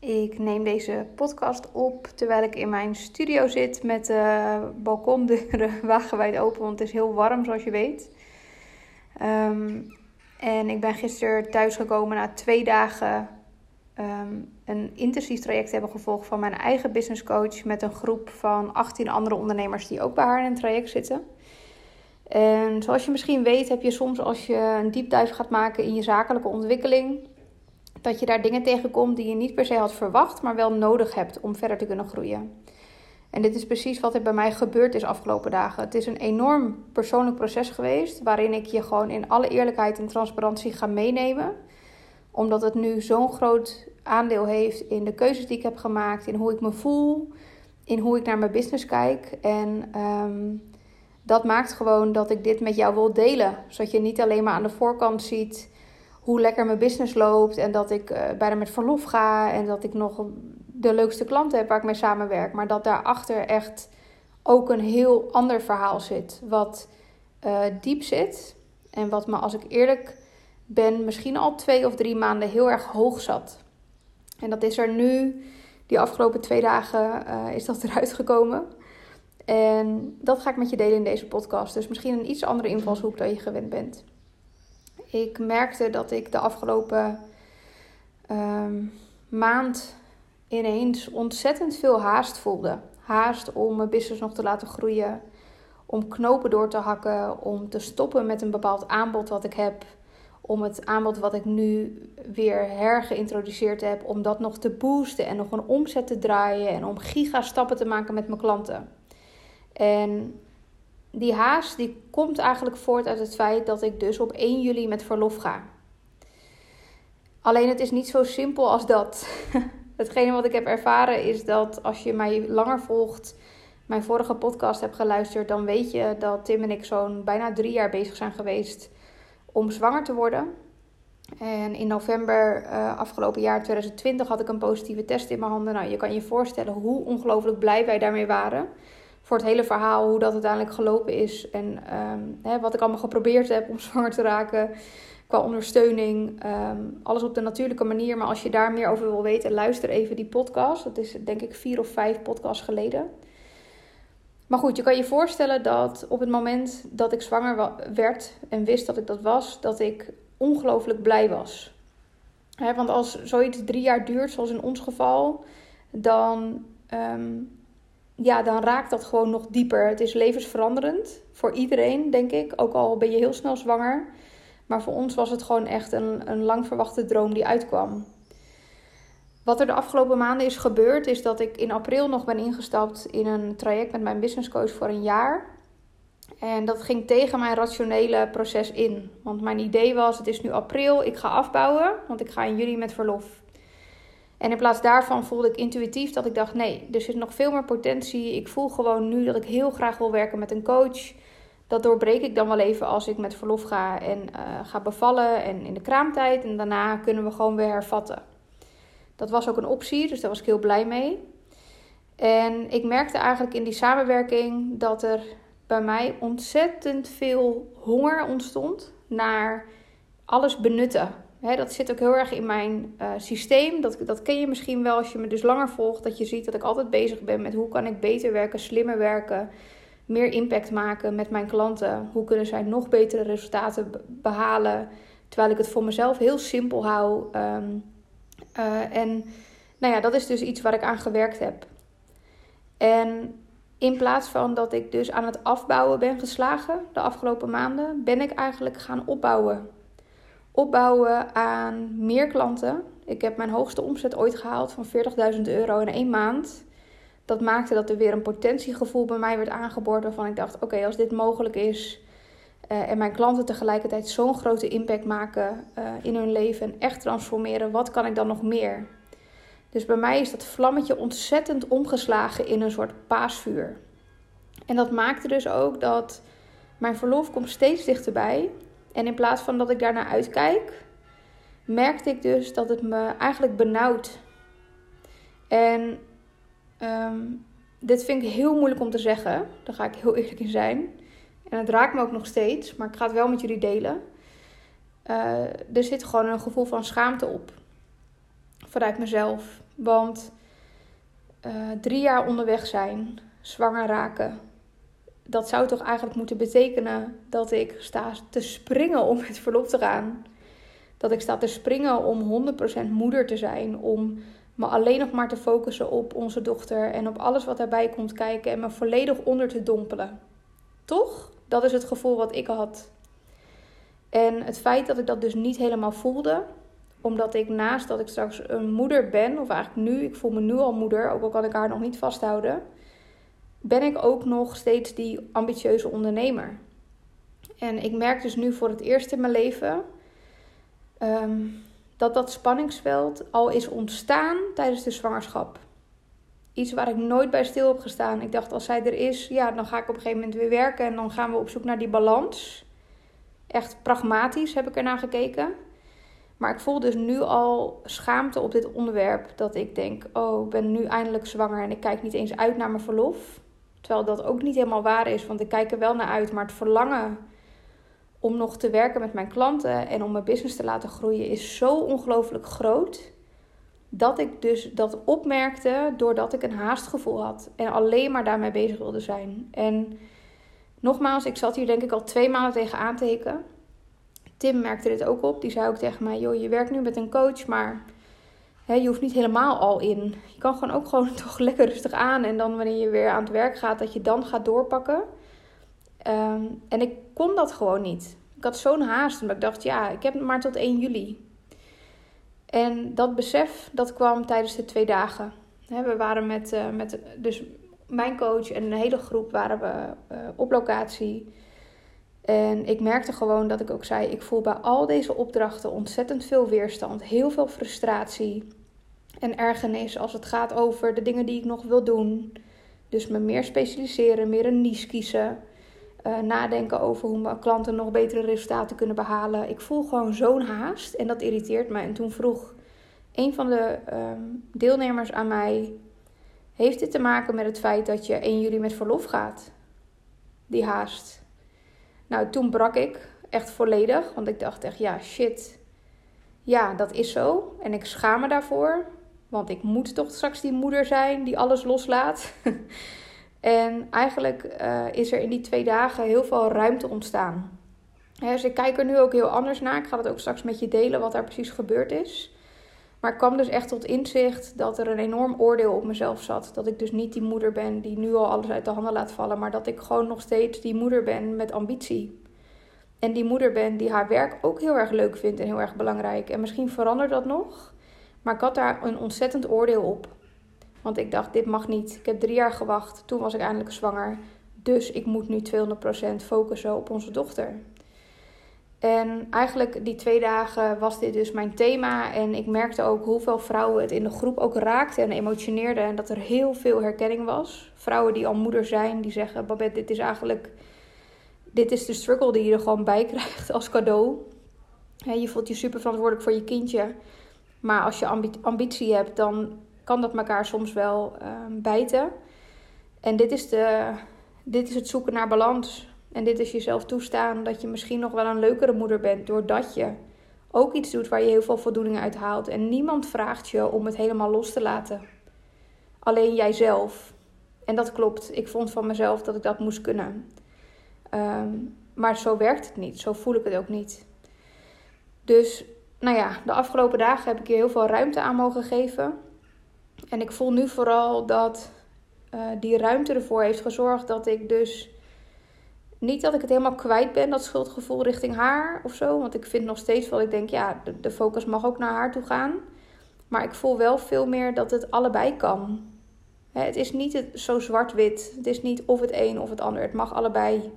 Ik neem deze podcast op terwijl ik in mijn studio zit met de balkondeuren wagenwijd open, want het is heel warm zoals je weet. Um, en ik ben gisteren thuisgekomen na twee dagen um, een intensief traject hebben gevolgd van mijn eigen business coach met een groep van 18 andere ondernemers die ook bij haar in een traject zitten. En zoals je misschien weet, heb je soms als je een deep dive gaat maken in je zakelijke ontwikkeling, dat je daar dingen tegenkomt die je niet per se had verwacht, maar wel nodig hebt om verder te kunnen groeien. En dit is precies wat er bij mij gebeurd is afgelopen dagen. Het is een enorm persoonlijk proces geweest, waarin ik je gewoon in alle eerlijkheid en transparantie ga meenemen. Omdat het nu zo'n groot aandeel heeft in de keuzes die ik heb gemaakt, in hoe ik me voel, in hoe ik naar mijn business kijk. En ehm, dat maakt gewoon dat ik dit met jou wil delen. Zodat je niet alleen maar aan de voorkant ziet hoe lekker mijn business loopt en dat ik uh, bijna met verlof ga en dat ik nog de leukste klanten heb waar ik mee samenwerk, maar dat daarachter echt ook een heel ander verhaal zit, wat uh, diep zit en wat me, als ik eerlijk ben, misschien al twee of drie maanden heel erg hoog zat. En dat is er nu, die afgelopen twee dagen, uh, is dat eruit gekomen. En dat ga ik met je delen in deze podcast. Dus misschien een iets andere invalshoek dan je gewend bent. Ik merkte dat ik de afgelopen uh, maand ineens ontzettend veel haast voelde. Haast om mijn business nog te laten groeien, om knopen door te hakken, om te stoppen met een bepaald aanbod wat ik heb, om het aanbod wat ik nu weer hergeïntroduceerd heb, om dat nog te boosten en nog een omzet te draaien en om gigastappen te maken met mijn klanten. En die haast die komt eigenlijk voort uit het feit dat ik dus op 1 juli met verlof ga. Alleen het is niet zo simpel als dat. Hetgene wat ik heb ervaren is dat als je mij langer volgt, mijn vorige podcast hebt geluisterd, dan weet je dat Tim en ik zo'n bijna drie jaar bezig zijn geweest om zwanger te worden. En in november uh, afgelopen jaar 2020 had ik een positieve test in mijn handen. Nou, je kan je voorstellen hoe ongelooflijk blij wij daarmee waren. Voor het hele verhaal, hoe dat uiteindelijk gelopen is. En um, hè, wat ik allemaal geprobeerd heb om zwanger te raken qua ondersteuning. Um, alles op de natuurlijke manier. Maar als je daar meer over wil weten, luister even die podcast. Dat is denk ik vier of vijf podcasts geleden. Maar goed, je kan je voorstellen dat op het moment dat ik zwanger werd en wist dat ik dat was, dat ik ongelooflijk blij was. want als zoiets drie jaar duurt, zoals in ons geval, dan, um, ja, dan raakt dat gewoon nog dieper. Het is levensveranderend voor iedereen, denk ik. Ook al ben je heel snel zwanger. Maar voor ons was het gewoon echt een, een lang verwachte droom die uitkwam. Wat er de afgelopen maanden is gebeurd, is dat ik in april nog ben ingestapt in een traject met mijn business coach voor een jaar. En dat ging tegen mijn rationele proces in. Want mijn idee was: het is nu april, ik ga afbouwen, want ik ga in juli met verlof. En in plaats daarvan voelde ik intuïtief dat ik dacht: nee, er zit nog veel meer potentie. Ik voel gewoon nu dat ik heel graag wil werken met een coach dat doorbreek ik dan wel even als ik met verlof ga en uh, ga bevallen en in de kraamtijd. En daarna kunnen we gewoon weer hervatten. Dat was ook een optie, dus daar was ik heel blij mee. En ik merkte eigenlijk in die samenwerking dat er bij mij ontzettend veel honger ontstond naar alles benutten. Dat zit ook heel erg in mijn uh, systeem. Dat, dat ken je misschien wel als je me dus langer volgt. Dat je ziet dat ik altijd bezig ben met hoe kan ik beter werken, slimmer werken meer impact maken met mijn klanten? Hoe kunnen zij nog betere resultaten behalen? Terwijl ik het voor mezelf heel simpel hou. Ehm, eh, en nou ja, dat is dus iets waar ik aan gewerkt heb. En in plaats van dat ik dus aan het afbouwen ben geslagen de afgelopen maanden, ben ik eigenlijk gaan opbouwen. Opbouwen aan meer klanten. Ik heb mijn hoogste omzet ooit gehaald van 40.000 euro in één maand dat maakte dat er weer een potentiegevoel bij mij werd aangeboord. Waarvan ik dacht: oké, als dit mogelijk is. Uh, en mijn klanten tegelijkertijd zo'n grote impact maken uh, in hun leven en echt transformeren, wat kan ik dan nog meer? Dus bij mij is dat vlammetje ontzettend omgeslagen in een soort paasvuur. En dat maakte dus ook dat mijn verlof komt steeds dichterbij. En in plaats van dat ik daarnaar uitkijk, merkte ik dus dat het me eigenlijk benauwt. En Um, dit vind ik heel moeilijk om te zeggen. Daar ga ik heel eerlijk in zijn. En het raakt me ook nog steeds, maar ik ga het wel met jullie delen. Uh, er zit gewoon een gevoel van schaamte op. Vanuit mezelf. Want uh, drie jaar onderweg zijn, zwanger raken, dat zou toch eigenlijk moeten betekenen dat ik sta te springen om met verlof te gaan. Dat ik sta te springen om 100% moeder te zijn. Om me alleen nog maar te focussen op onze dochter en op alles wat daarbij komt kijken en me volledig onder te dompelen. Toch? Dat is het gevoel wat ik had. En het feit dat ik dat dus niet helemaal voelde, omdat ik naast dat ik straks een moeder ben, of eigenlijk nu, ik voel me nu al moeder, ook al kan ik haar nog niet vasthouden, ben ik ook nog steeds die ambitieuze ondernemer. En ik merk dus nu voor het eerst in mijn leven ehm, dat dat spanningsveld al is ontstaan tijdens de zwangerschap. Iets waar ik nooit bij stil heb gestaan. Ik dacht, als zij er is, ja, dan ga ik op een gegeven moment weer werken en dan gaan we op zoek naar die balans. Echt pragmatisch heb ik ernaar gekeken. Maar ik voel dus nu al schaamte op dit onderwerp. Dat ik denk, oh, ik ben nu eindelijk zwanger en ik kijk niet eens uit naar mijn verlof. Terwijl dat ook niet helemaal waar is, want ik kijk er wel naar uit. Maar het verlangen om nog te werken met mijn klanten en om mijn business te laten groeien is zo ongelooflijk groot. Dat ik dus dat opmerkte doordat ik een haastgevoel had. En alleen maar daarmee bezig wilde zijn. En nogmaals, ik zat hier denk ik al twee maanden tegen aan te hikken. Tim merkte dit ook op. Die zei ook tegen mij: Joh, je werkt nu met een coach, maar je hoeft niet helemaal al in. Je kan gewoon ook gewoon toch lekker rustig aan. En dan wanneer je weer aan het werk gaat, dat je dan gaat doorpakken. Ehm, en ik kon dat gewoon niet. Ik had zo'n haast, omdat ik dacht: ja, ik heb maar tot 1 juli. En dat besef, dat kwam tijdens de twee dagen. We waren met, uh, met dus mijn coach en een hele groep waren we uh, op locatie. En ik merkte gewoon dat ik ook zei: ik voel bij al deze opdrachten ontzettend veel weerstand, heel veel frustratie en ergernis als het gaat over de dingen die ik nog wil doen. Dus me meer specialiseren, meer een niche kiezen. Uh, nadenken over hoe mijn klanten nog betere resultaten kunnen behalen. Ik voel gewoon zo'n haast en dat irriteert me. En toen vroeg een van de um, deelnemers aan mij: Heeft dit te maken met het feit dat je 1 juli met verlof gaat? Die haast. Nou, toen brak ik echt volledig, want ik dacht echt, ja, shit. Ja, dat is zo. En ik schaam me daarvoor, want ik moet toch straks die moeder zijn die alles loslaat. en eigenlijk uh, is er in die twee dagen heel veel ruimte ontstaan. dus ik kijk er nu ook heel anders naar. Ik ga het ook straks met je delen wat daar precies gebeurd is. Maar ik kwam dus echt tot inzicht dat er een enorm oordeel op mezelf zat. Dat ik dus niet die moeder ben die nu al alles uit de handen laat vallen, maar dat ik gewoon nog steeds die moeder ben met ambitie. En die moeder ben die haar werk ook heel erg leuk vindt en heel erg belangrijk. En misschien verandert dat nog, maar ik had daar een ontzettend oordeel op. Want ik dacht, dit mag niet. Ik heb drie jaar gewacht, toen was ik eindelijk zwanger. Dus ik moet nu 200% focussen op onze dochter. En eigenlijk die twee dagen was dit dus mijn thema. En ik merkte ook hoeveel vrouwen het in de groep ook raakte en emotioneerde. En dat er heel veel herkenning was. Vrouwen die al moeder zijn, die zeggen: Babette, dit is eigenlijk. Dit is de struggle die je er gewoon bij krijgt als cadeau. je voelt je super verantwoordelijk voor je kindje. Maar als je ambitie hebt, dan kan dat elkaar soms wel ehm, bijten. En dit is, de, dit is het zoeken naar balans. En dit is jezelf toestaan dat je misschien nog wel een leukere moeder bent, doordat je ook iets doet waar je heel veel voldoening uit haalt. En niemand vraagt je om het helemaal los te laten. Alleen jijzelf. En dat klopt. Ik vond van mezelf dat ik dat moest kunnen. Ehm, maar zo werkt het niet. Zo voel ik het ook niet. Dus, nou ja, de afgelopen dagen heb ik hier heel veel ruimte aan mogen geven. En ik voel nu vooral dat uh, die ruimte ervoor heeft gezorgd dat ik dus niet dat ik het helemaal kwijt ben, dat schuldgevoel richting haar of zo. Want ik vind nog steeds wel, ik denk, ja, de, de focus mag ook naar haar toe gaan. Maar ik voel wel veel meer dat het allebei kan. het is niet zo zwart-wit. Het is niet of het een of het ander. Het mag allebei.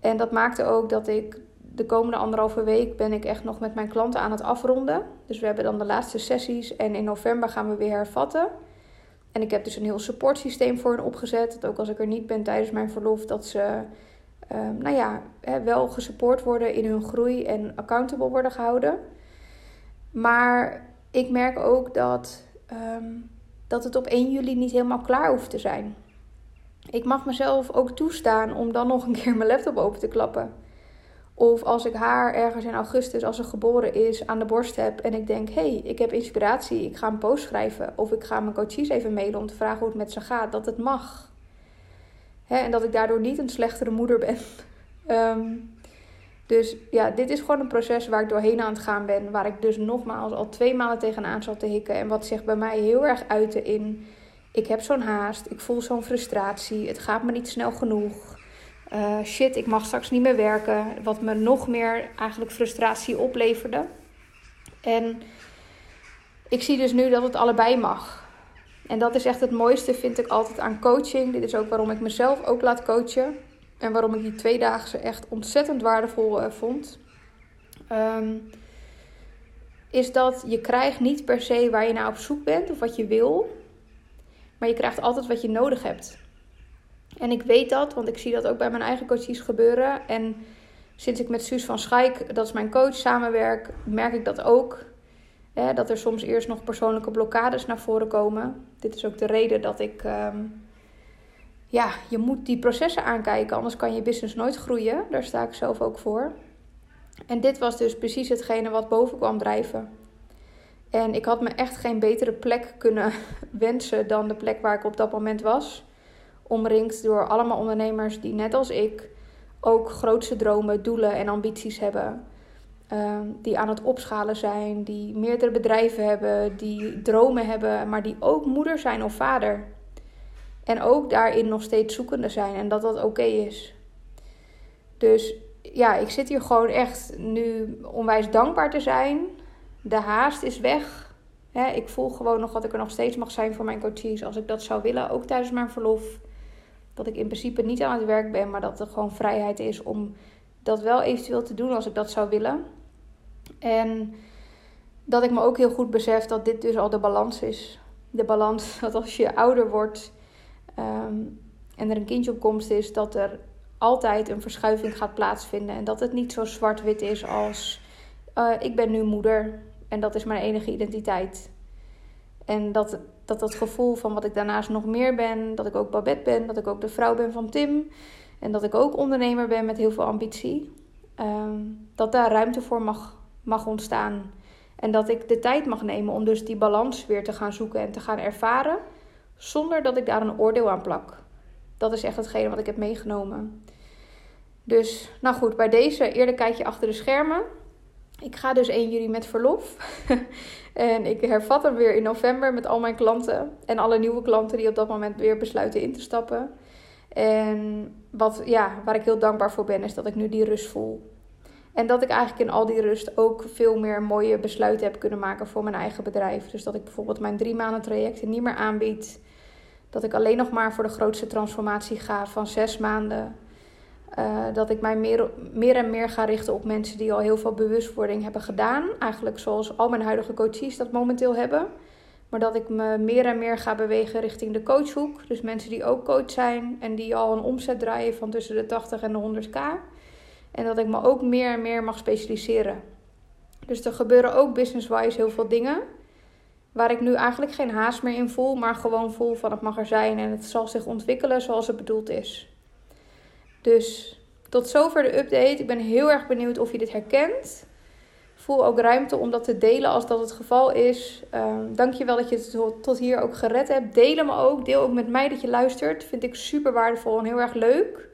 En dat maakte ook dat ik de komende anderhalve week ben ik echt nog met mijn klanten aan het afronden. Dus we hebben dan de laatste sessies en in november gaan we weer hervatten. En ik heb dus een heel supportsysteem voor hen opgezet. Dat ook als ik er niet ben tijdens mijn verlof, dat ze um, nou ja, wel gesupport worden in hun groei en accountable worden gehouden. Maar ik merk ook dat, ehm, dat het op 1 juli niet helemaal klaar hoeft te zijn. Ik mag mezelf ook toestaan om dan nog een keer mijn laptop open te klappen. Of als ik haar ergens in augustus, als ze geboren is, aan de borst heb en ik denk: hé, hey, ik heb inspiratie, ik ga een post schrijven. Of ik ga mijn coaches even mailen om te vragen hoe het met ze gaat. Dat het mag. Hè, en dat ik daardoor niet een slechtere moeder ben. Ehm, dus ja, dit is gewoon een proces waar ik doorheen aan het gaan ben. Waar ik dus nogmaals al twee maanden tegenaan zat te hikken. En wat zich bij mij heel erg uitte in: ik heb zo'n haast, ik voel zo'n frustratie, het gaat me niet snel genoeg. Uh, shit, ik mag straks niet meer werken. Wat me nog meer eigenlijk frustratie opleverde. En ik zie dus nu dat het allebei mag. En dat is echt het mooiste, vind ik altijd aan coaching. Dit is ook waarom ik mezelf ook laat coachen. En waarom ik die tweedaagse echt ontzettend waardevol uh, vond. Um, is dat je krijgt niet per se waar je naar op zoek bent of wat je wil. Maar je krijgt altijd wat je nodig hebt. En ik weet dat, want ik zie dat ook bij mijn eigen coaches gebeuren. En sinds ik met Suus van Schaik, dat is mijn coach, samenwerk, merk ik dat ook. Hè, dat er soms eerst nog persoonlijke blokkades naar voren komen. Dit is ook de reden dat ik. Um, ja, je moet die processen aankijken, anders kan je business nooit groeien. Daar sta ik zelf ook voor. En dit was dus precies hetgene wat boven kwam drijven. En ik had me echt geen betere plek kunnen wensen dan de plek waar ik op dat moment was omringd door allemaal ondernemers die net als ik ook grootste dromen, doelen en ambities hebben. Ehm, die aan het opschalen zijn, die meerdere bedrijven hebben, die dromen hebben, maar die ook moeder zijn of vader. En ook daarin nog steeds zoekende zijn en dat dat oké is. Dus ja, ik zit hier gewoon echt nu onwijs dankbaar te zijn. De haast is weg. ik voel gewoon nog dat ik er nog steeds mag zijn voor mijn coaches als ik dat zou willen, ook tijdens mijn verlof dat ik in principe niet aan het werk ben, maar dat er gewoon vrijheid is om dat wel eventueel te doen als ik dat zou willen. En dat ik me ook heel goed besef dat dit dus al de balans is. De balans dat als je ouder wordt ehm, en er een kindje op komst is, dat er altijd een verschuiving gaat plaatsvinden. En dat het niet zo zwart-wit is als uh, ik ben nu moeder en dat is mijn enige identiteit. En dat dat dat gevoel van wat ik daarnaast nog meer ben, dat ik ook Babette ben, dat ik ook de vrouw ben van Tim en dat ik ook ondernemer ben met heel veel ambitie, ehm, dat daar ruimte voor mag, mag ontstaan. En dat ik de tijd mag nemen om dus die balans weer te gaan zoeken en te gaan ervaren, zonder dat ik daar een oordeel aan plak. Dat is echt hetgene wat ik heb meegenomen. Dus, nou goed, bij deze eerder kijkje achter de schermen. Ik ga dus 1 juli met verlof. en ik hervat hem weer in november met al mijn klanten. En alle nieuwe klanten die op dat moment weer besluiten in te stappen. En wat, ja, waar ik heel dankbaar voor ben, is dat ik nu die rust voel. En dat ik eigenlijk in al die rust ook veel meer mooie besluiten heb kunnen maken voor mijn eigen bedrijf. Dus dat ik bijvoorbeeld mijn drie maanden trajecten niet meer aanbied. Dat ik alleen nog maar voor de grootste transformatie ga van zes maanden. Uh, dat ik mij meer, meer en meer ga richten op mensen die al heel veel bewustwording hebben gedaan. Eigenlijk zoals al mijn huidige coaches dat momenteel hebben. Maar dat ik me meer en meer ga bewegen richting de coachhoek. Dus mensen die ook coach zijn en die al een omzet draaien van tussen de 80 en de 100k. En dat ik me ook meer en meer mag specialiseren. Dus er gebeuren ook business-wise heel veel dingen. Waar ik nu eigenlijk geen haast meer in voel, maar gewoon voel van het mag er zijn en het zal zich ontwikkelen zoals het bedoeld is. Dus tot zover de update. Ik ben heel erg benieuwd of je dit herkent. Voel ook ruimte om dat te delen als dat het geval is. Um, Dank je wel dat je het tot hier ook gered hebt. Deel hem ook. Deel ook met mij dat je luistert. Vind ik super waardevol en heel erg leuk.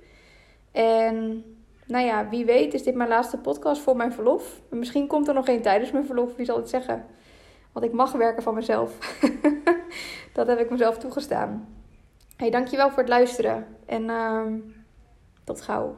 En nou ja, wie weet is dit mijn laatste podcast voor mijn verlof. Misschien komt er nog geen tijdens mijn verlof, wie zal het zeggen. Want ik mag werken van mezelf. dat heb ik mezelf toegestaan. Hey, dankjewel voor het luisteren. En... Uh, tot gauw.